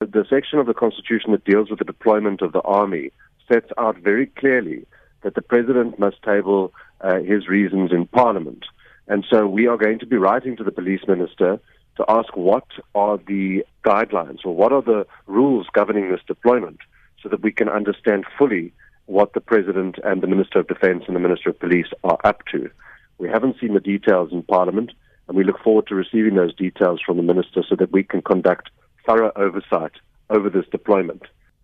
The section of the Constitution that deals with the deployment of the army sets out very clearly that the president must table uh, his reasons in Parliament. And so we are going to be writing to the police minister to ask what are the guidelines or what are the rules governing this deployment so that we can understand fully what the president and the minister of defense and the minister of police are up to. We haven't seen the details in Parliament, and we look forward to receiving those details from the minister so that we can conduct thorough oversight over this deployment.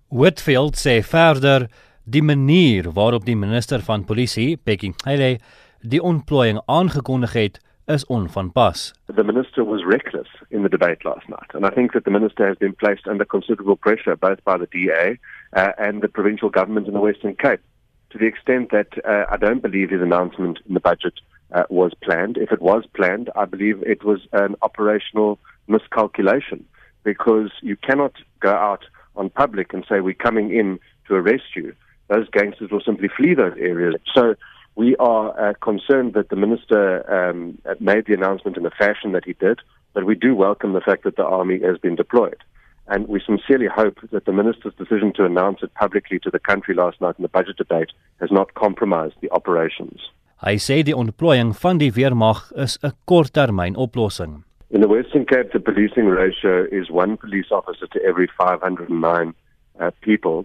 Whitfield sê verder die manier waarop die minister van polisie, Peggy Cele, die ontplooiing aangekondig het, is onvanpas. The minister was reckless in the debate last night, and I think that the minister has been placed under considerable pressure both by the DA uh, and the provincial government in the Western Cape to the extent that uh, I don't believe his announcement in the budget uh, was planned. If it was planned, I believe it was an operational miscalculation because you cannot go out on public and say we're coming in to arrest you. Those gangsters will simply flee those areas. So we are uh, concerned that the minister um, made the announcement in the fashion that he did, but we do welcome the fact that the army has been deployed. And we sincerely hope that the minister's decision to announce it publicly to the country last night in the budget debate has not compromised the operations. Hy sê die ontplooiing van die weermag is 'n korttermyn oplossing. In the Western Cape, the policing ratio is one police officer to every 509 uh, people,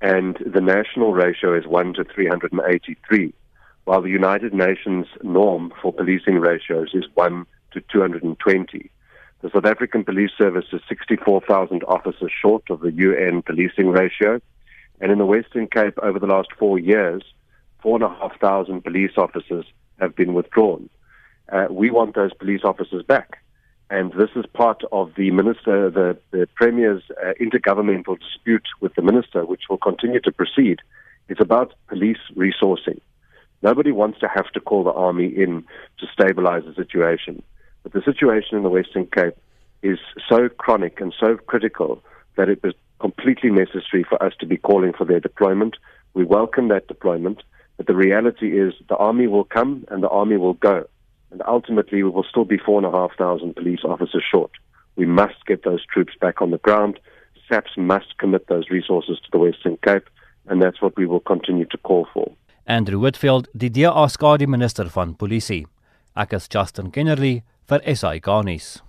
and the national ratio is 1 to 383. while the United Nations norm for policing ratios is 1 to 220. The South African Police Service is 64,000 officers short of the UN policing ratio. And in the Western Cape, over the last four years, 4,500 police officers have been withdrawn. Uh, we want those police officers back. And this is part of the minister, the, the premier's uh, intergovernmental dispute with the minister, which will continue to proceed. It's about police resourcing. Nobody wants to have to call the army in to stabilize the situation. But the situation in the Western Cape is so chronic and so critical that it was completely necessary for us to be calling for their deployment. We welcome that deployment, but the reality is the army will come and the army will go. And ultimately, we will still be four and a half thousand police officers short. We must get those troops back on the ground. SAPS must commit those resources to the Western Cape, and that's what we will continue to call for. Andrew Whitfield, die DA skadu minister van polisie. Ek is Justin Kennerly vir SAK nuus.